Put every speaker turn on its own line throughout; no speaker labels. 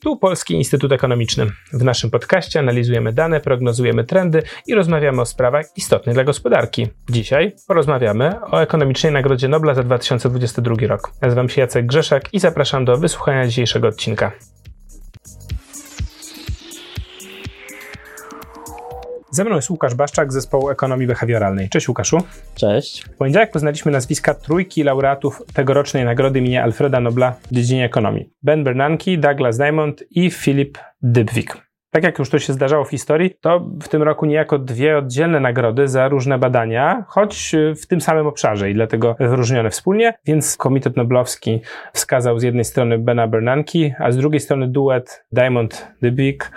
Tu Polski Instytut Ekonomiczny. W naszym podcaście analizujemy dane, prognozujemy trendy i rozmawiamy o sprawach istotnych dla gospodarki. Dzisiaj porozmawiamy o ekonomicznej Nagrodzie Nobla za 2022 rok. Nazywam się Jacek Grzeszak i zapraszam do wysłuchania dzisiejszego odcinka. Ze mną jest Łukasz Baszczak z zespołu ekonomii behawioralnej. Cześć Łukaszu.
Cześć.
W poniedziałek poznaliśmy nazwiska trójki laureatów tegorocznej nagrody imienia Alfreda Nobla w dziedzinie ekonomii. Ben Bernanke, Douglas Diamond i Philip Dybvig. Tak jak już to się zdarzało w historii, to w tym roku niejako dwie oddzielne nagrody za różne badania, choć w tym samym obszarze i dlatego wyróżnione wspólnie, więc Komitet Noblowski wskazał z jednej strony Bena Bernanke, a z drugiej strony duet Diamond Dybvig,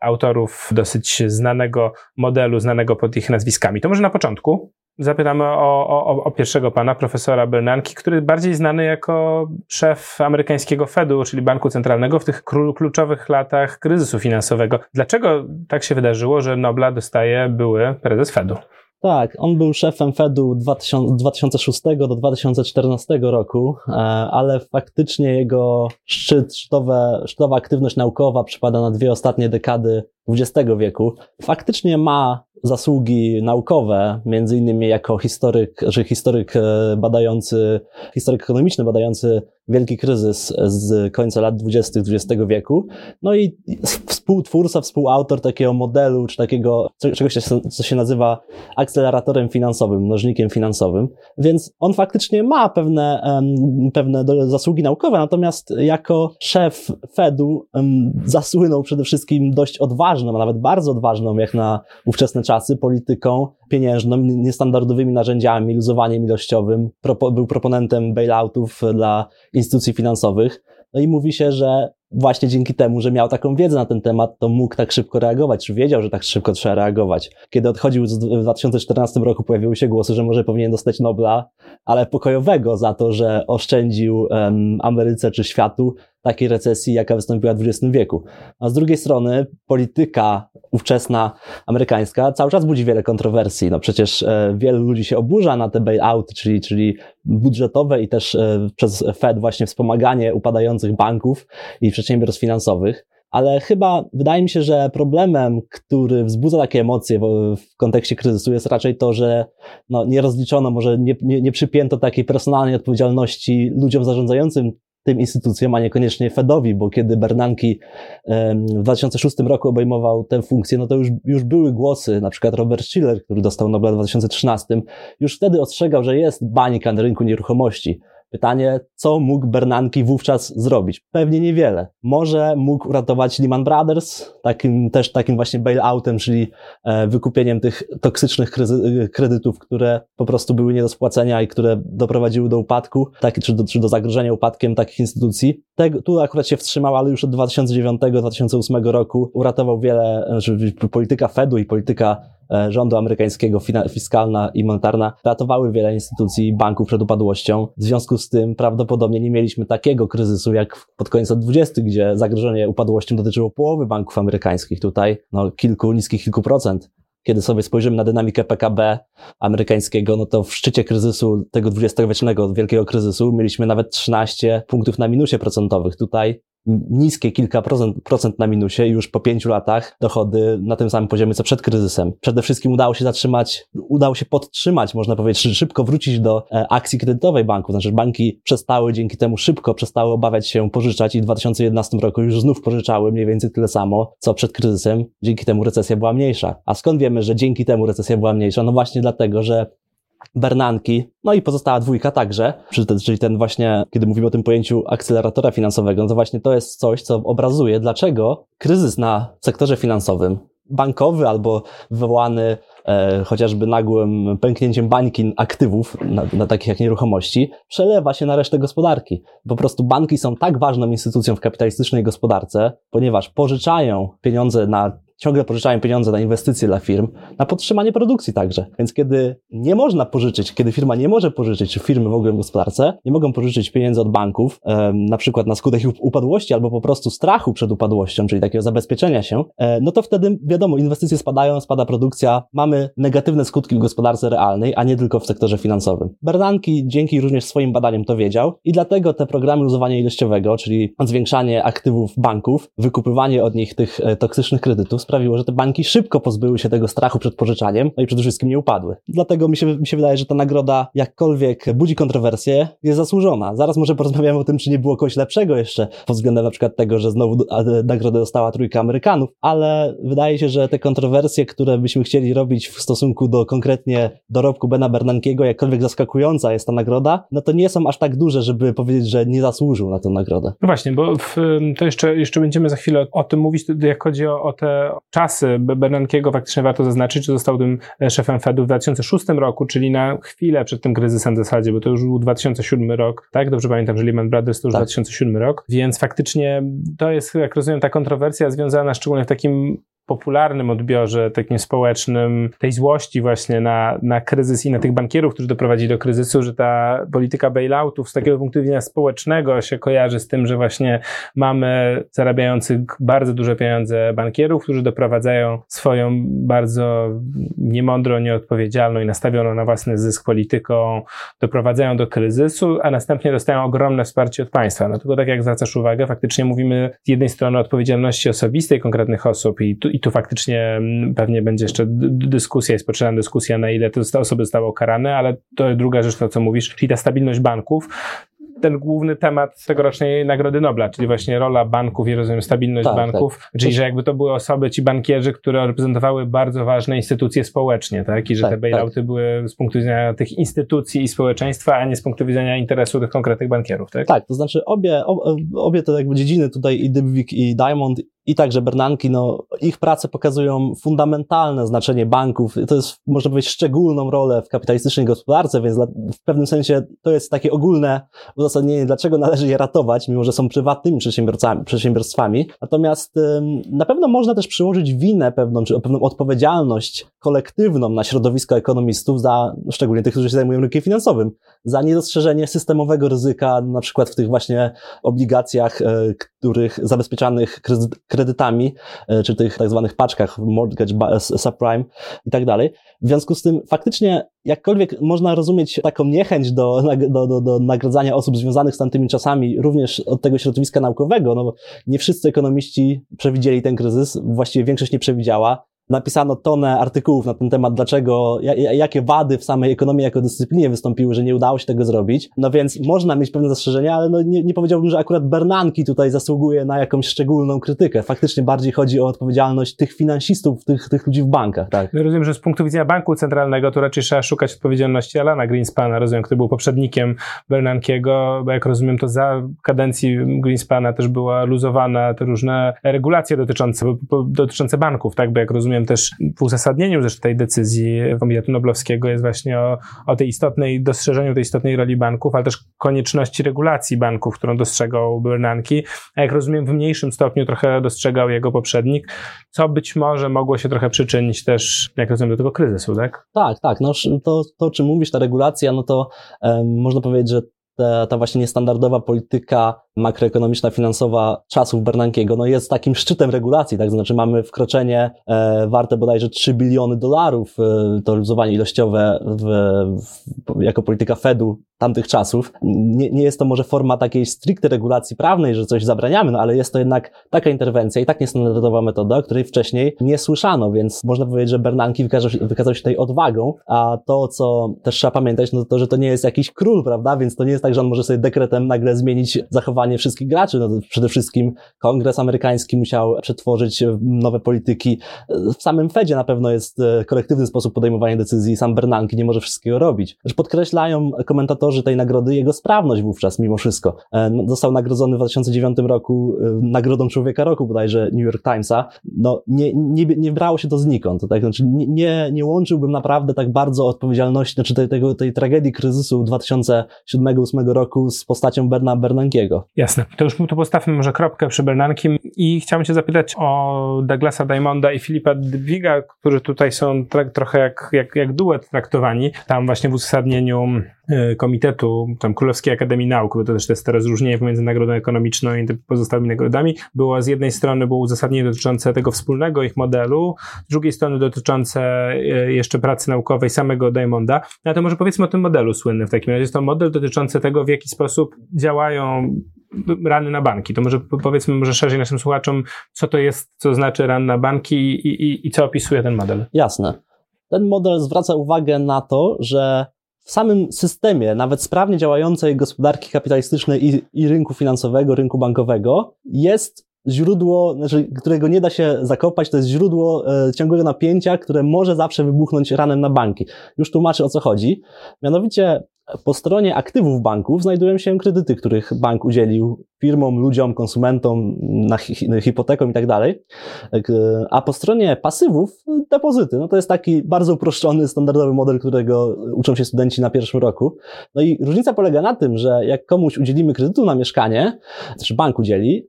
autorów dosyć znanego modelu, znanego pod ich nazwiskami. To może na początku Zapytamy o, o, o, pierwszego pana, profesora Bernanke, który bardziej znany jako szef amerykańskiego Fedu, czyli Banku Centralnego w tych kluczowych latach kryzysu finansowego. Dlaczego tak się wydarzyło, że Nobla dostaje były prezes Fedu?
Tak, on był szefem Fedu 2006 do 2014 roku, e, ale faktycznie jego szczyt, szczytowa aktywność naukowa przypada na dwie ostatnie dekady XX wieku. Faktycznie ma zasługi naukowe, między innymi jako historyk, że historyk e, badający, historyk ekonomiczny badający wielki kryzys z końca lat 20. XX wieku. No i współtwórca, współautor takiego modelu, czy takiego czegoś, co się nazywa akceleratorem finansowym, mnożnikiem finansowym. Więc on faktycznie ma pewne, pewne zasługi naukowe, natomiast jako szef Fedu zasłynął przede wszystkim dość odważną, a nawet bardzo odważną, jak na ówczesne czasy, polityką pieniężną, niestandardowymi narzędziami, luzowaniem ilościowym. był proponentem bailoutów dla instytucji finansowych. No i mówi się, że właśnie dzięki temu, że miał taką wiedzę na ten temat, to mógł tak szybko reagować, czy wiedział, że tak szybko trzeba reagować. Kiedy odchodził w 2014 roku, pojawiły się głosy, że może powinien dostać Nobla, ale pokojowego za to, że oszczędził um, Ameryce czy światu takiej recesji, jaka wystąpiła w XX wieku. A z drugiej strony polityka ówczesna amerykańska cały czas budzi wiele kontrowersji. No przecież e, wielu ludzi się oburza na te bailouty, czyli, czyli budżetowe i też e, przez Fed właśnie wspomaganie upadających banków i przedsiębiorstw finansowych ale chyba wydaje mi się, że problemem, który wzbudza takie emocje w, w kontekście kryzysu jest raczej to, że no, nie rozliczono, może nie, nie, nie przypięto takiej personalnej odpowiedzialności ludziom zarządzającym tym instytucjom, a niekoniecznie Fedowi, bo kiedy Bernanke w 2006 roku obejmował tę funkcję, no to już, już były głosy, na przykład Robert Schiller, który dostał Nobla w 2013, już wtedy ostrzegał, że jest bańka na rynku nieruchomości. Pytanie, co mógł Bernanke wówczas zrobić? Pewnie niewiele. Może mógł uratować Lehman Brothers, takim też takim właśnie bailoutem, czyli e, wykupieniem tych toksycznych kredytów, które po prostu były nie do spłacenia i które doprowadziły do upadku, tak, czy, do, czy do zagrożenia upadkiem takich instytucji. Tu akurat się wstrzymał, ale już od 2009-2008 roku uratował wiele, znaczy polityka Fedu i polityka rządu amerykańskiego, fiskalna i monetarna, ratowały wiele instytucji i banków przed upadłością. W związku z tym prawdopodobnie nie mieliśmy takiego kryzysu jak pod koniec lat 20., gdzie zagrożenie upadłością dotyczyło połowy banków amerykańskich. Tutaj no, kilku, niskich kilku procent kiedy sobie spojrzymy na dynamikę PKB amerykańskiego, no to w szczycie kryzysu tego dwudziestowiecznego wielkiego kryzysu mieliśmy nawet 13 punktów na minusie procentowych. Tutaj niskie kilka procent, procent na minusie i już po pięciu latach dochody na tym samym poziomie co przed kryzysem. Przede wszystkim udało się zatrzymać, udało się podtrzymać, można powiedzieć, szybko wrócić do e, akcji kredytowej banków. Znaczy banki przestały dzięki temu szybko przestały obawiać się pożyczać i w 2011 roku już znów pożyczały mniej więcej tyle samo, co przed kryzysem. Dzięki temu recesja była mniejsza. A skąd wiemy, że dzięki temu recesja była mniejsza? No właśnie dlatego, że Bernanki, no i pozostała dwójka także, czyli ten właśnie, kiedy mówimy o tym pojęciu akceleratora finansowego, no to właśnie to jest coś, co obrazuje, dlaczego kryzys na sektorze finansowym, bankowy albo wywołany e, chociażby nagłym pęknięciem bańki aktywów, na, na takich jak nieruchomości, przelewa się na resztę gospodarki. Po prostu banki są tak ważną instytucją w kapitalistycznej gospodarce, ponieważ pożyczają pieniądze na ciągle pożyczają pieniądze na inwestycje dla firm, na podtrzymanie produkcji także. Więc kiedy nie można pożyczyć, kiedy firma nie może pożyczyć, czy firmy w ogóle w gospodarce, nie mogą pożyczyć pieniędzy od banków, na przykład na skutek upadłości albo po prostu strachu przed upadłością, czyli takiego zabezpieczenia się, e, no to wtedy wiadomo, inwestycje spadają, spada produkcja, mamy negatywne skutki w gospodarce realnej, a nie tylko w sektorze finansowym. Bernanke dzięki również swoim badaniom to wiedział i dlatego te programy luzowania ilościowego, czyli zwiększanie aktywów banków, wykupywanie od nich tych e, toksycznych kredytów sprawiło, że te banki szybko pozbyły się tego strachu przed pożyczaniem, no i przede wszystkim nie upadły. Dlatego mi się, mi się wydaje, że ta nagroda, jakkolwiek budzi kontrowersje, jest zasłużona. Zaraz może porozmawiamy o tym, czy nie było kogoś lepszego jeszcze pod względem na przykład tego, że znowu nagrodę dostała trójka Amerykanów, ale wydaje się, że te kontrowersje, które byśmy chcieli robić w stosunku do konkretnie dorobku Bena Bernankiego, jakkolwiek zaskakująca jest ta nagroda, no to nie są aż tak duże, żeby powiedzieć, że nie zasłużył na tę nagrodę.
No właśnie, bo w, to jeszcze, jeszcze będziemy za chwilę o tym mówić, jak chodzi o, o te czasy Bernankiego, faktycznie warto zaznaczyć, że został tym szefem Fedu w 2006 roku, czyli na chwilę przed tym kryzysem w zasadzie, bo to już był 2007 rok, tak? Dobrze pamiętam, że Lehman Brothers to już tak. 2007 rok, więc faktycznie to jest, jak rozumiem, ta kontrowersja związana szczególnie w takim popularnym odbiorze, takim społecznym, tej złości właśnie na, na kryzys i na tych bankierów, którzy doprowadzili do kryzysu, że ta polityka bailoutów z takiego punktu widzenia społecznego się kojarzy z tym, że właśnie mamy zarabiających bardzo duże pieniądze bankierów, którzy doprowadzają swoją bardzo niemądrą, nieodpowiedzialną i nastawioną na własny zysk polityką, doprowadzają do kryzysu, a następnie dostają ogromne wsparcie od państwa. No tylko tak jak zwracasz uwagę, faktycznie mówimy z jednej strony o odpowiedzialności osobistej konkretnych osób i i tu faktycznie mm, pewnie będzie jeszcze dyskusja, jest potrzebna dyskusja, na ile te osoby zostały karane, ale to druga rzecz, to co mówisz, czyli ta stabilność banków ten główny temat tegorocznej Nagrody Nobla, czyli właśnie rola banków i rozumiem stabilność tak, banków, tak. czyli że jakby to były osoby, ci bankierzy, które reprezentowały bardzo ważne instytucje społecznie, tak? I że tak, te bailouty tak. były z punktu widzenia tych instytucji i społeczeństwa, a nie z punktu widzenia interesu tych konkretnych bankierów, tak?
Tak, to znaczy obie, obie te jakby dziedziny tutaj i Dybwik i Diamond i także Bernanki, no, ich prace pokazują fundamentalne znaczenie banków. To jest, można powiedzieć, szczególną rolę w kapitalistycznej gospodarce, więc w pewnym sensie to jest takie ogólne uzasadnienie, dlaczego należy je ratować, mimo że są prywatnymi przedsiębiorcami, przedsiębiorstwami. Natomiast na pewno można też przyłożyć winę pewną, czy pewną odpowiedzialność kolektywną na środowisko ekonomistów za, szczególnie tych, którzy się zajmują rynkiem finansowym, za niedostrzeżenie systemowego ryzyka, na przykład w tych właśnie obligacjach, e, których zabezpieczanych kredytami, e, czy tych tak zwanych paczkach, mortgage, subprime i tak dalej. W związku z tym faktycznie jakkolwiek można rozumieć taką niechęć do, do, do, do nagradzania osób związanych z tamtymi czasami, również od tego środowiska naukowego, no bo nie wszyscy ekonomiści przewidzieli ten kryzys, właściwie większość nie przewidziała napisano tonę artykułów na ten temat, dlaczego, jakie wady w samej ekonomii jako dyscyplinie wystąpiły, że nie udało się tego zrobić. No więc można mieć pewne zastrzeżenia, ale no nie, nie powiedziałbym, że akurat Bernanki tutaj zasługuje na jakąś szczególną krytykę. Faktycznie bardziej chodzi o odpowiedzialność tych finansistów, tych, tych ludzi w bankach, tak.
No rozumiem, że z punktu widzenia banku centralnego to raczej trzeba szukać odpowiedzialności Alana Greenspana, rozumiem, który był poprzednikiem Bernankiego, bo jak rozumiem, to za kadencji Greenspana też była luzowana te różne regulacje dotyczące, dotyczące banków, tak, bo jak rozumiem, rozumiem też w uzasadnieniu zresztą tej decyzji Komitetu Noblowskiego jest właśnie o, o tej istotnej, dostrzeżeniu tej istotnej roli banków, ale też konieczności regulacji banków, którą dostrzegał Bernanke, a jak rozumiem w mniejszym stopniu trochę dostrzegał jego poprzednik, co być może mogło się trochę przyczynić też, jak rozumiem, do tego kryzysu, tak?
Tak, tak. No, to, to o czym mówisz, ta regulacja, no to um, można powiedzieć, że ta, ta właśnie niestandardowa polityka makroekonomiczna, finansowa czasów Bernankiego, no jest takim szczytem regulacji, tak? Znaczy mamy wkroczenie e, warte bodajże 3 biliony dolarów, e, to luzowanie ilościowe w, w, jako polityka Fedu tamtych czasów. Nie, nie jest to może forma takiej stricte regulacji prawnej, że coś zabraniamy, no ale jest to jednak taka interwencja i tak niestandardowa metoda, o której wcześniej nie słyszano, więc można powiedzieć, że Bernanke wykazał wykazał się tej odwagą, a to, co też trzeba pamiętać, no to, że to nie jest jakiś król, prawda? Więc to nie jest tak, że on może sobie dekretem nagle zmienić zachowanie wszystkich graczy. No, przede wszystkim kongres amerykański musiał przetworzyć nowe polityki. W samym Fedzie na pewno jest e, kolektywny sposób podejmowania decyzji. Sam Bernanke nie może wszystkiego robić. Podkreślają komentatorzy tej nagrody jego sprawność wówczas, mimo wszystko. E, no, został nagrodzony w 2009 roku e, nagrodą Człowieka Roku, bodajże New York Timesa. No, nie, nie, nie brało się to znikąd. Tak? Znaczy, nie, nie łączyłbym naprawdę tak bardzo odpowiedzialności, znaczy tej, tej tragedii kryzysu 2007-2008 roku z postacią Berna Bernankiego.
Jasne. To już tu postawmy może kropkę przy Bernankim i chciałem cię zapytać o Douglasa Diamonda i Filipa Dwiga, którzy tutaj są trochę jak, jak, jak duet traktowani. Tam właśnie w uzasadnieniu Komitetu tam Królewskiej Akademii Nauk, bo to też jest teraz różnienie pomiędzy nagrodą ekonomiczną i pozostałymi nagrodami, było z jednej strony było uzasadnienie dotyczące tego wspólnego ich modelu, z drugiej strony dotyczące y, jeszcze pracy naukowej samego Diamonda. No to może powiedzmy o tym modelu słynnym w takim razie. Jest to model dotyczący tego, w jaki sposób działają rany na banki. To może powiedzmy może szerzej naszym słuchaczom, co to jest, co znaczy ran na banki i, i, i co opisuje ten model.
Jasne. Ten model zwraca uwagę na to, że w samym systemie, nawet sprawnie działającej gospodarki kapitalistycznej i, i rynku finansowego, rynku bankowego, jest źródło, znaczy, którego nie da się zakopać, to jest źródło e, ciągłego napięcia, które może zawsze wybuchnąć ranem na banki. Już tłumaczę o co chodzi. Mianowicie po stronie aktywów banków znajdują się kredyty, których bank udzielił firmom, ludziom, konsumentom, na hipotekom i tak dalej. A po stronie pasywów depozyty. No to jest taki bardzo uproszczony, standardowy model, którego uczą się studenci na pierwszym roku. No i różnica polega na tym, że jak komuś udzielimy kredytu na mieszkanie, czy bank udzieli,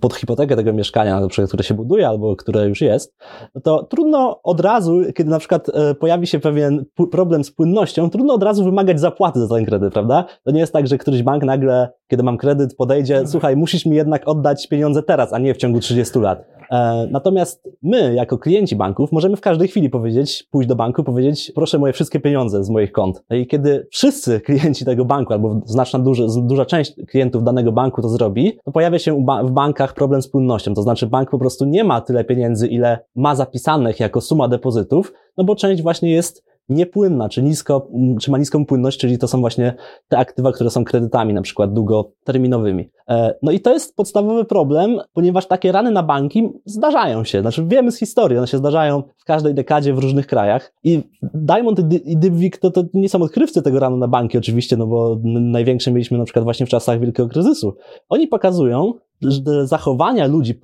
pod hipotekę tego mieszkania, na przykład, które się buduje albo które już jest, no to trudno od razu, kiedy na przykład e, pojawi się pewien problem z płynnością, trudno od razu wymagać zapłaty za ten kredyt, prawda? To nie jest tak, że któryś bank nagle, kiedy mam kredyt, podejdzie, mhm. słuchaj, musisz mi jednak oddać pieniądze teraz, a nie w ciągu 30 lat. E, natomiast my, jako klienci banków, możemy w każdej chwili powiedzieć, pójść do banku, powiedzieć, proszę moje wszystkie pieniądze z moich kont. I kiedy wszyscy klienci tego banku, albo znaczna duża, duża część klientów danego banku to zrobi, to pojawia się w bankach problem z płynnością. To znaczy bank po prostu nie ma tyle pieniędzy, ile ma zapisanych jako suma depozytów, no bo część właśnie jest niepłynna, czy, nisko, czy ma niską płynność, czyli to są właśnie te aktywa, które są kredytami, na przykład długoterminowymi. E, no i to jest podstawowy problem, ponieważ takie rany na banki zdarzają się. Znaczy wiemy z historii, one się zdarzają w każdej dekadzie w różnych krajach. I Diamond i Dybvik to, to nie są odkrywcy tego ranu na banki oczywiście, no bo największe mieliśmy na przykład właśnie w czasach wielkiego kryzysu. Oni pokazują, zachowania ludzi,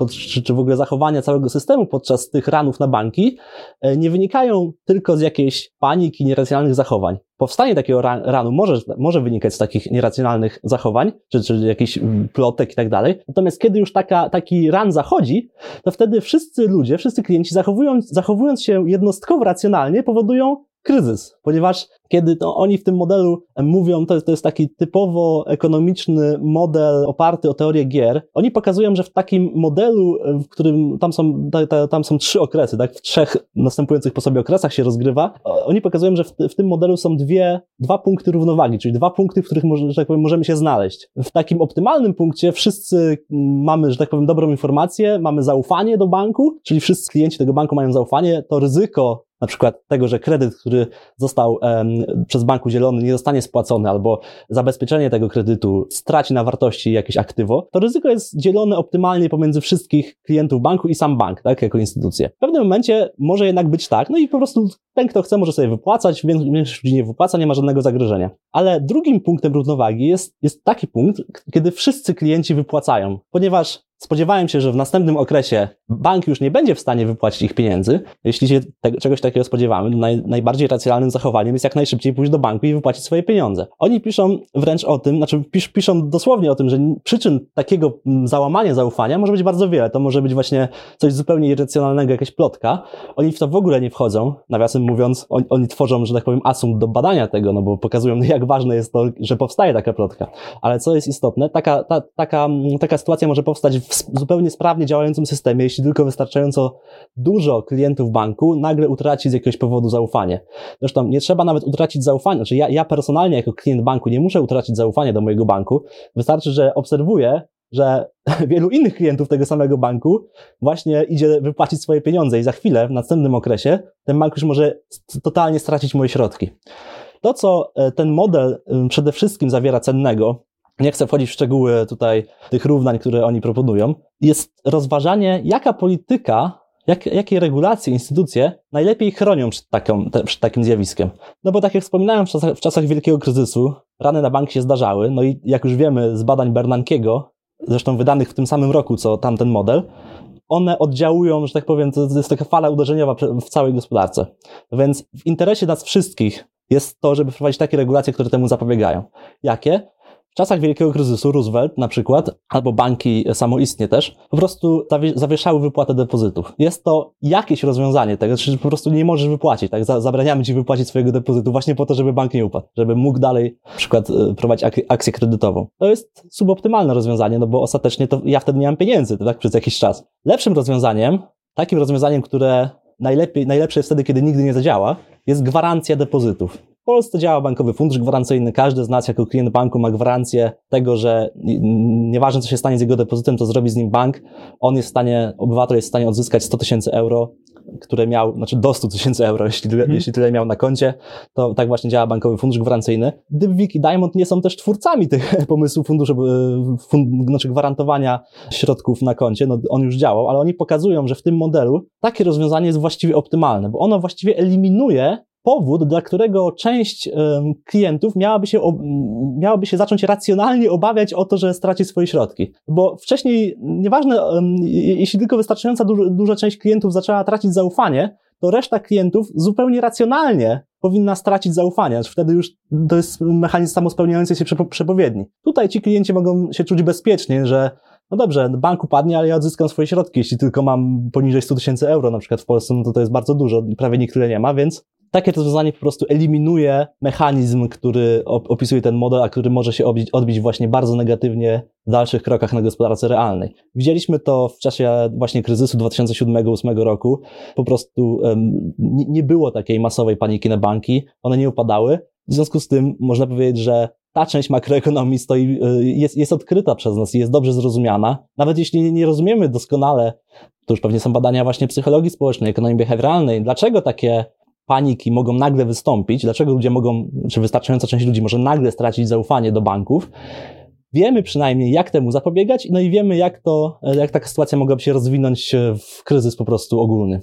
czy, w ogóle zachowania całego systemu podczas tych ranów na banki e, nie wynikają tylko z jakiejś paniki, nieracjonalnych zachowań. Powstanie takiego ranu może, może wynikać z takich nieracjonalnych zachowań, czy, czy jakichś mm, plotek i tak dalej. Natomiast kiedy już taka, taki ran zachodzi, to wtedy wszyscy ludzie, wszyscy klienci zachowując, zachowując się jednostkowo racjonalnie powodują kryzys, ponieważ kiedy to oni w tym modelu mówią, to jest, to jest taki typowo ekonomiczny model oparty o teorię gier, oni pokazują, że w takim modelu, w którym tam są, tam są trzy okresy, tak, w trzech następujących po sobie okresach się rozgrywa, oni pokazują, że w, w tym modelu są dwie, dwa punkty równowagi, czyli dwa punkty, w których że tak powiem, możemy się znaleźć. W takim optymalnym punkcie wszyscy mamy, że tak powiem, dobrą informację, mamy zaufanie do banku, czyli wszyscy klienci tego banku mają zaufanie, to ryzyko na przykład tego, że kredyt, który został um, przez bank udzielony, nie zostanie spłacony, albo zabezpieczenie tego kredytu straci na wartości jakieś aktywo, to ryzyko jest dzielone optymalnie pomiędzy wszystkich klientów banku i sam bank, tak, jako instytucję. W pewnym momencie może jednak być tak, no i po prostu ten, kto chce, może sobie wypłacać, większość ludzi nie wypłaca, nie ma żadnego zagrożenia. Ale drugim punktem równowagi jest, jest taki punkt, kiedy wszyscy klienci wypłacają, ponieważ Spodziewałem się, że w następnym okresie bank już nie będzie w stanie wypłacić ich pieniędzy. Jeśli się te, czegoś takiego spodziewamy, naj, najbardziej racjonalnym zachowaniem jest jak najszybciej pójść do banku i wypłacić swoje pieniądze. Oni piszą wręcz o tym, znaczy pisz, piszą dosłownie o tym, że przyczyn takiego mm, załamania zaufania może być bardzo wiele. To może być właśnie coś zupełnie irracjonalnego, jakaś plotka. Oni w to w ogóle nie wchodzą. Nawiasem mówiąc, on, oni tworzą, że tak powiem, asum do badania tego, no bo pokazują, jak ważne jest to, że powstaje taka plotka. Ale co jest istotne, taka, ta, taka, taka sytuacja może powstać w w zupełnie sprawnie działającym systemie, jeśli tylko wystarczająco dużo klientów banku nagle utraci z jakiegoś powodu zaufanie. Zresztą nie trzeba nawet utracić zaufania, znaczy ja, ja personalnie jako klient banku nie muszę utracić zaufania do mojego banku. Wystarczy, że obserwuję, że wielu innych klientów tego samego banku właśnie idzie wypłacić swoje pieniądze i za chwilę, w następnym okresie, ten bank już może totalnie stracić moje środki. To, co e, ten model przede wszystkim zawiera cennego, nie chcę wchodzić w szczegóły tutaj tych równań, które oni proponują, jest rozważanie, jaka polityka, jak, jakie regulacje, instytucje najlepiej chronią przed, taką, te, przed takim zjawiskiem. No bo tak jak wspominałem, w czasach, w czasach wielkiego kryzysu rany na banki się zdarzały, no i jak już wiemy z badań Bernankiego, zresztą wydanych w tym samym roku, co tamten model, one oddziałują, że tak powiem, to jest taka fala uderzeniowa w całej gospodarce. Więc w interesie nas wszystkich jest to, żeby wprowadzić takie regulacje, które temu zapobiegają. Jakie? W czasach wielkiego kryzysu Roosevelt na przykład, albo banki samoistnie też, po prostu zawieszały wypłatę depozytów. Jest to jakieś rozwiązanie tego, czyli po prostu nie możesz wypłacić, tak? Zabraniamy ci wypłacić swojego depozytu właśnie po to, żeby bank nie upadł, żeby mógł dalej na przykład e, prowadzić ak akcję kredytową. To jest suboptymalne rozwiązanie, no bo ostatecznie to ja wtedy nie mam pieniędzy, tak? Przez jakiś czas. Lepszym rozwiązaniem, takim rozwiązaniem, które najlepiej, najlepsze jest wtedy, kiedy nigdy nie zadziała, jest gwarancja depozytów. W Polsce działa bankowy fundusz gwarancyjny. Każdy z nas jako klient banku ma gwarancję tego, że nieważne co się stanie z jego depozytem, to zrobi z nim bank. On jest w stanie, obywatel jest w stanie odzyskać 100 tysięcy euro, które miał, znaczy do 100 tysięcy euro, jeśli, hmm. jeśli tyle miał na koncie, to tak właśnie działa bankowy fundusz gwarancyjny. Dybwik i Diamond nie są też twórcami tych pomysłów funduszu, fund, znaczy gwarantowania środków na koncie. No, on już działał, ale oni pokazują, że w tym modelu takie rozwiązanie jest właściwie optymalne, bo ono właściwie eliminuje powód, dla którego część klientów miałaby się, miałaby się zacząć racjonalnie obawiać o to, że straci swoje środki. Bo wcześniej, nieważne, jeśli tylko wystarczająca duża część klientów zaczęła tracić zaufanie, to reszta klientów zupełnie racjonalnie powinna stracić zaufanie. Wtedy już to jest mechanizm samospełniający się przepowiedni. Tutaj ci klienci mogą się czuć bezpiecznie, że no dobrze, bank upadnie, ale ja odzyskam swoje środki. Jeśli tylko mam poniżej 100 tysięcy euro, na przykład w Polsce, no to to jest bardzo dużo, prawie nikt tyle nie ma, więc takie rozwiązanie po prostu eliminuje mechanizm, który opisuje ten model, a który może się odbić, odbić właśnie bardzo negatywnie w dalszych krokach na gospodarce realnej. Widzieliśmy to w czasie właśnie kryzysu 2007-2008 roku. Po prostu um, nie, było takiej masowej paniki na banki, one nie upadały. W związku z tym można powiedzieć, że ta część makroekonomii stoi, y, jest, jest odkryta przez nas i jest dobrze zrozumiana. Nawet jeśli nie rozumiemy doskonale, to już pewnie są badania właśnie psychologii społecznej, ekonomii behawioralnej, dlaczego takie paniki mogą nagle wystąpić, dlaczego ludzie mogą, czy wystarczająca część ludzi może nagle stracić zaufanie do banków, wiemy przynajmniej, jak temu zapobiegać, no i wiemy, jak to, jak taka sytuacja mogłaby się rozwinąć w kryzys po prostu ogólny.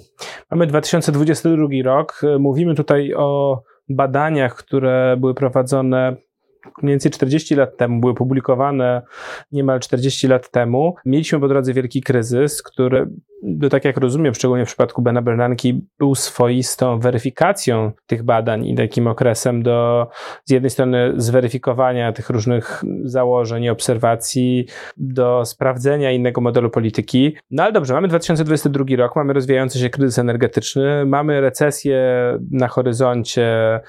Mamy 2022 rok. Mówimy tutaj o badaniach, które były prowadzone mniej więcej 40 lat temu, były publikowane niemal 40 lat temu. Mieliśmy po drodze wielki kryzys, który no tak jak rozumiem, szczególnie w przypadku Bena Bernanke, był swoistą weryfikacją tych badań i takim okresem do z jednej strony zweryfikowania tych różnych założeń i obserwacji, do sprawdzenia innego modelu polityki. No ale dobrze, mamy 2022 rok, mamy rozwijający się kryzys energetyczny, mamy recesję na horyzoncie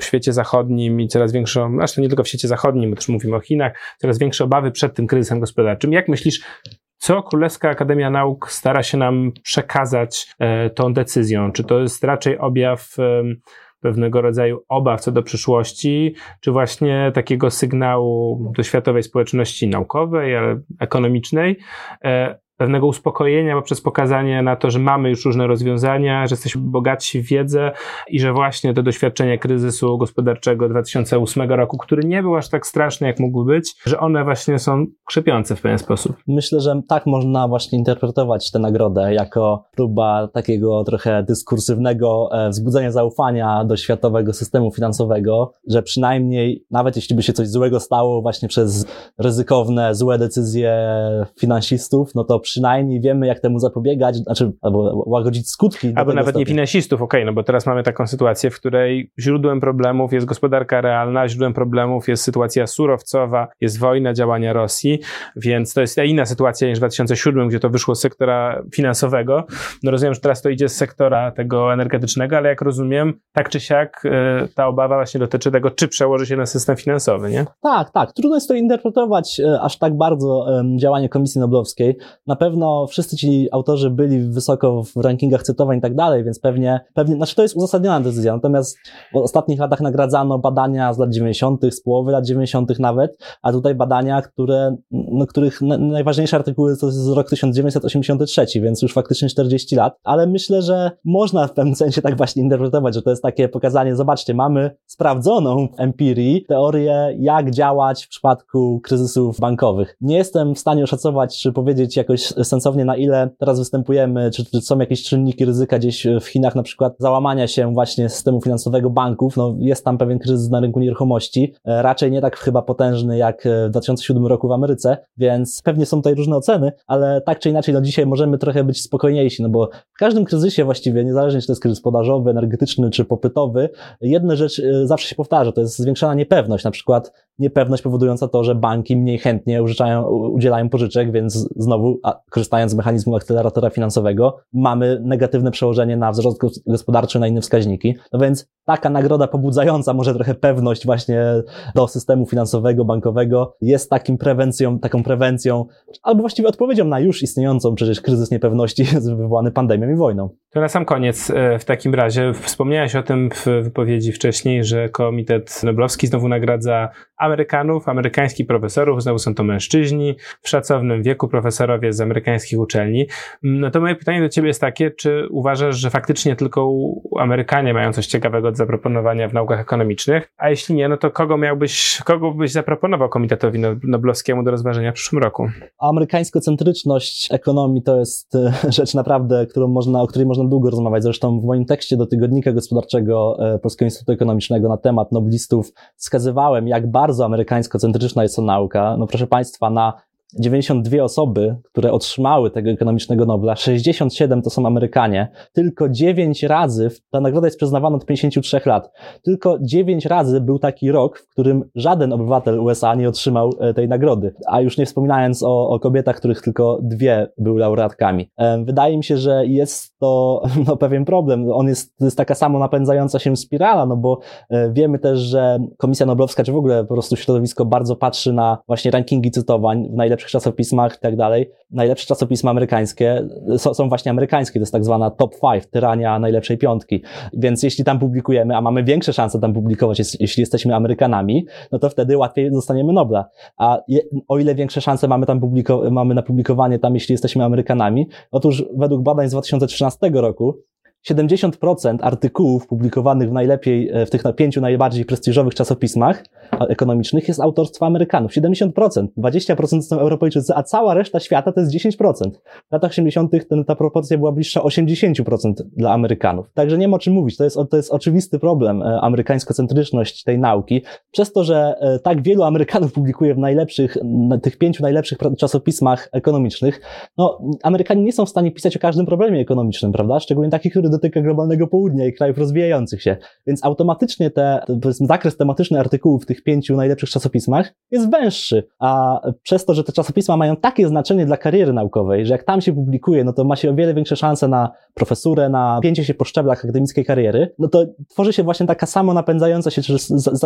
w świecie zachodnim i coraz większą, aż to nie tylko w świecie zachodnim, bo też mówimy o Chinach, coraz większe obawy przed tym kryzysem gospodarczym. Jak myślisz, co Królewska Akademia Nauk stara się nam przekazać e, tą decyzją? Czy to jest raczej objaw e, pewnego rodzaju obaw co do przyszłości, czy właśnie takiego sygnału do światowej społeczności naukowej, ale ekonomicznej, e, pewnego uspokojenia poprzez pokazanie na to, że mamy już różne rozwiązania, że jesteśmy bogatsi w wiedzę i że właśnie to doświadczenie kryzysu gospodarczego 2008 roku, który nie był aż tak straszny, jak mógłby być, że one właśnie są krzepiące w pewien sposób.
Myślę, że tak można właśnie interpretować tę nagrodę jako próba takiego trochę dyskursywnego e, wzbudzenia zaufania do światowego systemu finansowego, że przynajmniej nawet jeśli by się coś złego stało właśnie przez ryzykowne, złe decyzje finansistów, no to przynajmniej wiemy, jak temu zapobiegać, znaczy, albo łagodzić skutki.
Albo nawet stopnia. nie finansistów, okej, okay, no bo teraz mamy taką sytuację, w której źródłem problemów jest gospodarka realna, źródłem problemów jest sytuacja surowcowa, jest wojna, działania Rosji, więc to jest inna sytuacja niż w 2007, gdzie to wyszło z sektora finansowego. No rozumiem, że teraz to idzie z sektora tego energetycznego, ale jak rozumiem, tak czy siak e, ta obawa właśnie dotyczy tego, czy przełoży się na system finansowy, nie?
Tak, tak. Trudno jest to interpretować e, aż tak bardzo działanie Komisji Noblowskiej. Na na pewno wszyscy ci autorzy byli wysoko w rankingach cytowań i tak dalej, więc pewnie, pewnie, znaczy to jest uzasadniona decyzja, natomiast w ostatnich latach nagradzano badania z lat 90., z połowy lat 90. nawet, a tutaj badania, które, no, których najważniejsze artykuły to jest rok 1983, więc już faktycznie 40 lat, ale myślę, że można w pewnym sensie tak właśnie interpretować, że to jest takie pokazanie, zobaczcie, mamy sprawdzoną empirii, teorię, jak działać w przypadku kryzysów bankowych. Nie jestem w stanie oszacować, czy powiedzieć jakoś sensownie, na ile teraz występujemy, czy, czy są jakieś czynniki ryzyka gdzieś w Chinach, na przykład załamania się właśnie systemu finansowego banków, no jest tam pewien kryzys na rynku nieruchomości, e, raczej nie tak chyba potężny jak w 2007 roku w Ameryce, więc pewnie są tutaj różne oceny, ale tak czy inaczej, no dzisiaj możemy trochę być spokojniejsi, no bo w każdym kryzysie właściwie, niezależnie czy to jest kryzys podażowy, energetyczny czy popytowy, jedna rzecz e, zawsze się powtarza, to jest zwiększona niepewność, na przykład niepewność powodująca to, że banki mniej chętnie użyczają, udzielają pożyczek, więc znowu, a, korzystając z mechanizmu akceleratora finansowego, mamy negatywne przełożenie na wzrost gospodarczy, na inne wskaźniki. No więc taka nagroda pobudzająca może trochę pewność właśnie do systemu finansowego, bankowego jest takim prewencją, taką prewencją, albo właściwie odpowiedzią na już istniejącą przecież kryzys niepewności wywołany pandemią i wojną.
To na sam koniec e, w takim razie wspomniałeś o tym w wypowiedzi wcześniej, że Komitet Noblowski znowu nagradza Amerykanów, amerykańskich profesorów, znowu są to mężczyźni w szacownym wieku, profesorowie z amerykańskich uczelni. No to moje pytanie do ciebie jest takie, czy uważasz, że faktycznie tylko Amerykanie mają coś ciekawego do zaproponowania w naukach ekonomicznych, a jeśli nie, no to kogo miałbyś, kogo byś zaproponował Komitetowi Noblowskiemu do rozważenia w przyszłym roku?
Amerykańsko-centryczność ekonomii to jest e, rzecz naprawdę, którą można, o której można długo rozmawiać. Zresztą w moim tekście do tygodnika gospodarczego e, Polskiego Instytutu Ekonomicznego na temat noblistów wskazywałem, jak bardzo amerykańsko-centryczna jest to nauka. No proszę Państwa, na 92 osoby, które otrzymały tego ekonomicznego Nobla, 67 to są Amerykanie. Tylko 9 razy, ta nagroda jest przyznawana od 53 lat, tylko 9 razy był taki rok, w którym żaden obywatel USA nie otrzymał e, tej nagrody. A już nie wspominając o, o kobietach, których tylko dwie były laureatkami. Wydaje mi się, że jest to no, pewien problem. On jest, to jest taka samo napędzająca się spirala, no bo e, wiemy też, że Komisja Noblowska, czy w ogóle po prostu środowisko bardzo patrzy na właśnie rankingi cytowań w najlepszych najlepszych czasopismach i tak dalej. Najlepsze czasopisma amerykańskie są, są właśnie amerykańskie, to jest tak zwana top five, tyrania najlepszej piątki. Więc jeśli tam publikujemy, a mamy większe szanse tam publikować, jeśli jesteśmy Amerykanami, no to wtedy łatwiej dostaniemy Nobla. A je, o ile większe szanse mamy tam publiko- mamy na publikowanie tam, jeśli jesteśmy Amerykanami, otóż według badań z 2013 roku 70% artykułów publikowanych w najlepiej, e, w tych pięciu najbardziej prestiżowych czasopismach ekonomicznych jest autorstwa Amerykanów. 70%, 20% są Europejczycy, a cała reszta świata to jest 10%. W latach 80. Ten, ta proporcja była bliższa 80% dla Amerykanów. Także nie ma o czym mówić. To jest, to jest oczywisty problem, e, amerykańsko-centryczność tej nauki. Przez to, że e, tak wielu Amerykanów publikuje w najlepszych, tych pięciu najlepszych czasopismach ekonomicznych, no, Amerykanie nie są w stanie pisać o każdym problemie ekonomicznym, prawda? Szczególnie taki, który dotyka globalnego południa i krajów rozwijających się. Więc automatycznie te, powiedzmy, zakres tematyczny artykułów w tych pięciu najlepszych czasopismach jest węższy, a przez to, że te czasopisma mają takie znaczenie dla kariery naukowej, że jak tam się publikuje, no to ma się o wiele większe szanse na profesurę, na pięcie się po szczeblach akademickiej kariery, no to tworzy się właśnie taka samo napędzająca się, czy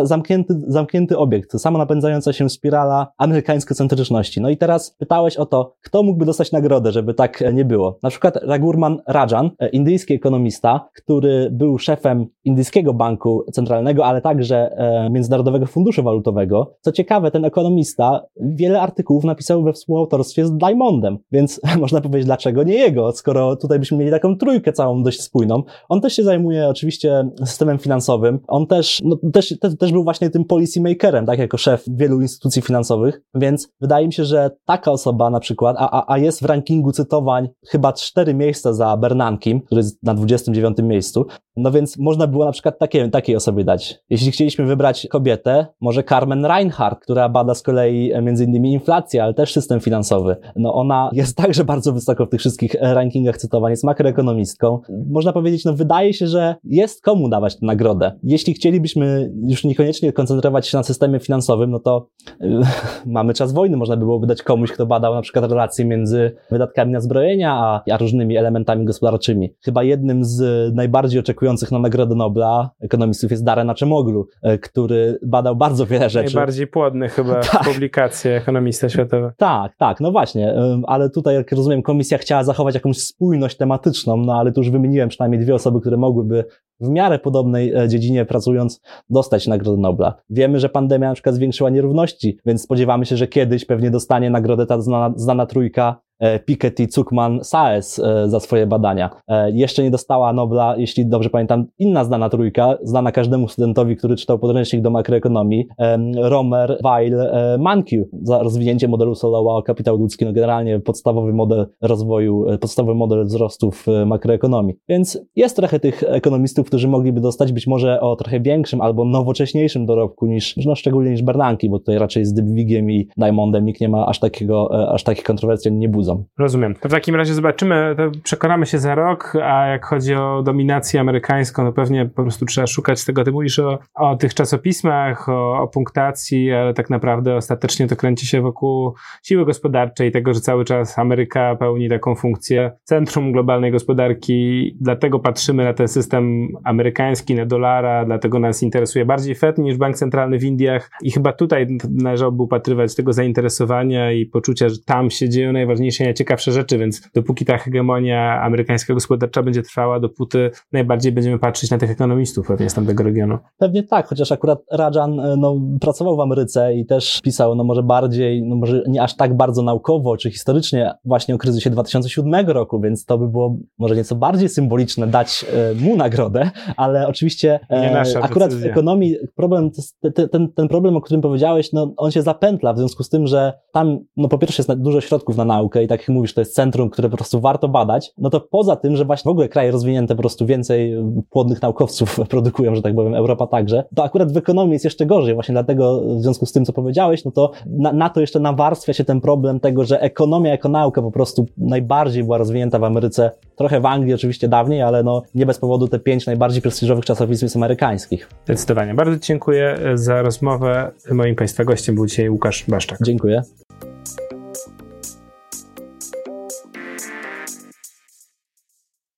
zamknięty, zamknięty obiekt, samo napędzająca się spirala amerykańsko-centryczności. No i teraz pytałeś o to, kto mógłby dostać nagrodę, żeby tak nie było. Na przykład Ragurman Rajan, indyjski ekonomista, ekonomista, który był szefem Indyjskiego Banku Centralnego, ale także e, Międzynarodowego Funduszu Walutowego. Co ciekawe, ten ekonomista wiele artykułów napisał we współautorstwie z Diamondem, więc można powiedzieć, dlaczego nie jego, skoro tutaj byśmy mieli taką trójkę całą dość spójną. On też się zajmuje oczywiście systemem finansowym. On też, no, też, też, był właśnie tym policy makerem, tak, jako szef wielu instytucji finansowych, więc wydaje mi się, że taka osoba na przykład, a, a, a jest w rankingu cytowań chyba cztery miejsca za Bernankim, który jest na 29 miejscu. No więc można było na przykład takie, takiej osobie dać. Jeśli chcieliśmy wybrać kobietę, może Carmen Reinhardt, która bada z kolei e, między innymi inflację, ale też system finansowy. No ona jest także bardzo wysoko w tych wszystkich e, rankingach cytowań, jest makroekonomistką. Można powiedzieć, no wydaje się, że jest komu dawać tę nagrodę. Jeśli chcielibyśmy już niekoniecznie koncentrować się na systemie finansowym, no to yy, mamy czas wojny, można by byłoby dać komuś, kto badał na przykład relacje między wydatkami na zbrojenia, a, a różnymi elementami gospodarczymi. Chyba jednym z najbardziej oczekujących na Nagrodę Nobla ekonomistów jest Darren Acemoglu, e, który badał bardzo wiele rzeczy.
Najbardziej płodny chyba tak. publikacje ekonomista światowy.
Tak, tak, no właśnie, ale tutaj, jak rozumiem, komisja chciała zachować jakąś spójność tematyczną, no ale tu już wymieniłem przynajmniej dwie osoby, które mogłyby w miarę podobnej e, dziedzinie pracując dostać Nagrodę Nobla. Wiemy, że pandemia na przykład zwiększyła nierówności, więc spodziewamy się, że kiedyś pewnie dostanie nagrodę ta znana, znana trójka E, Piketty, Zuckman, Saez e, za swoje badania. Jeszcze nie dostała Nobla, jeśli dobrze pamiętam, inna znana trójka, znana każdemu studentowi, który czytał podręcznik do makroekonomii, Romer, Weil, Mankiw za rozwinięcie modelu Solowa o kapitał ludzki, no generalnie podstawowy model rozwoju, podstawowy model wzrostu w makroekonomii. Więc jest trochę tych ekonomistów, którzy mogliby dostać być może o trochę większym albo nowocześniejszym dorobku niż, no szczególnie niż Bernanki, bo tutaj raczej z Dybwigiem i Diamondem nikt nie ma aż takiego, aż takich kontrowersji nie budzą.
Rozumiem. To w takim razie zobaczymy, przekonamy się za rok, a jak chodzi o dominację amerykańską, no pewnie po prostu trzeba szukać tego. Ty mówisz o, o tych czasopismach, o, o punktacji, ale tak naprawdę ostatecznie to kręci się wokół siły gospodarczej, tego, że cały czas Ameryka pełni taką funkcję centrum globalnej gospodarki, dlatego patrzymy na ten system amerykański, na dolara, dlatego nas interesuje bardziej Fed niż Bank Centralny w Indiach i chyba tutaj należałoby upatrywać tego zainteresowania i poczucia, że tam się dzieją najważniejsze się najciekawsze rzeczy, więc dopóki ta hegemonia amerykańska gospodarcza będzie trwała, dopóty najbardziej będziemy patrzeć na tych ekonomistów pewnie z tamtego regionu.
Pewnie tak, chociaż akurat Rajan e, no, pracował w Ameryce i też pisał, no może bardziej, no może nie aż tak bardzo naukowo czy historycznie właśnie o kryzysie 2007 roku, więc to by było może nieco bardziej symboliczne dać e, mu nagrodę, ale oczywiście e, akurat decyzja. w ekonomii problem, ten, ten, ten problem, o którym powiedziałeś, no on się zapętla w związku z tym, że tam no po pierwsze jest dużo środków na naukę i tak jak mówisz, to jest centrum, które po prostu warto badać, no to poza tym, że właśnie w ogóle kraje rozwinięte po prostu więcej płodnych naukowców produkują, że tak powiem, Europa także, to akurat w ekonomii jest jeszcze gorzej, właśnie dlatego w związku z tym, co powiedziałeś, no to na, na to jeszcze nawarstwia się ten problem tego, że ekonomia jako nauka po prostu najbardziej była rozwinięta w Ameryce, trochę w Anglii oczywiście dawniej, ale no nie bez powodu te pięć najbardziej prestiżowych czasopism jest amerykańskich.
Zdecydowanie. Bardzo dziękuję za rozmowę. Moim Państwa gościem był dzisiaj Łukasz Baszczak.
Dziękuję.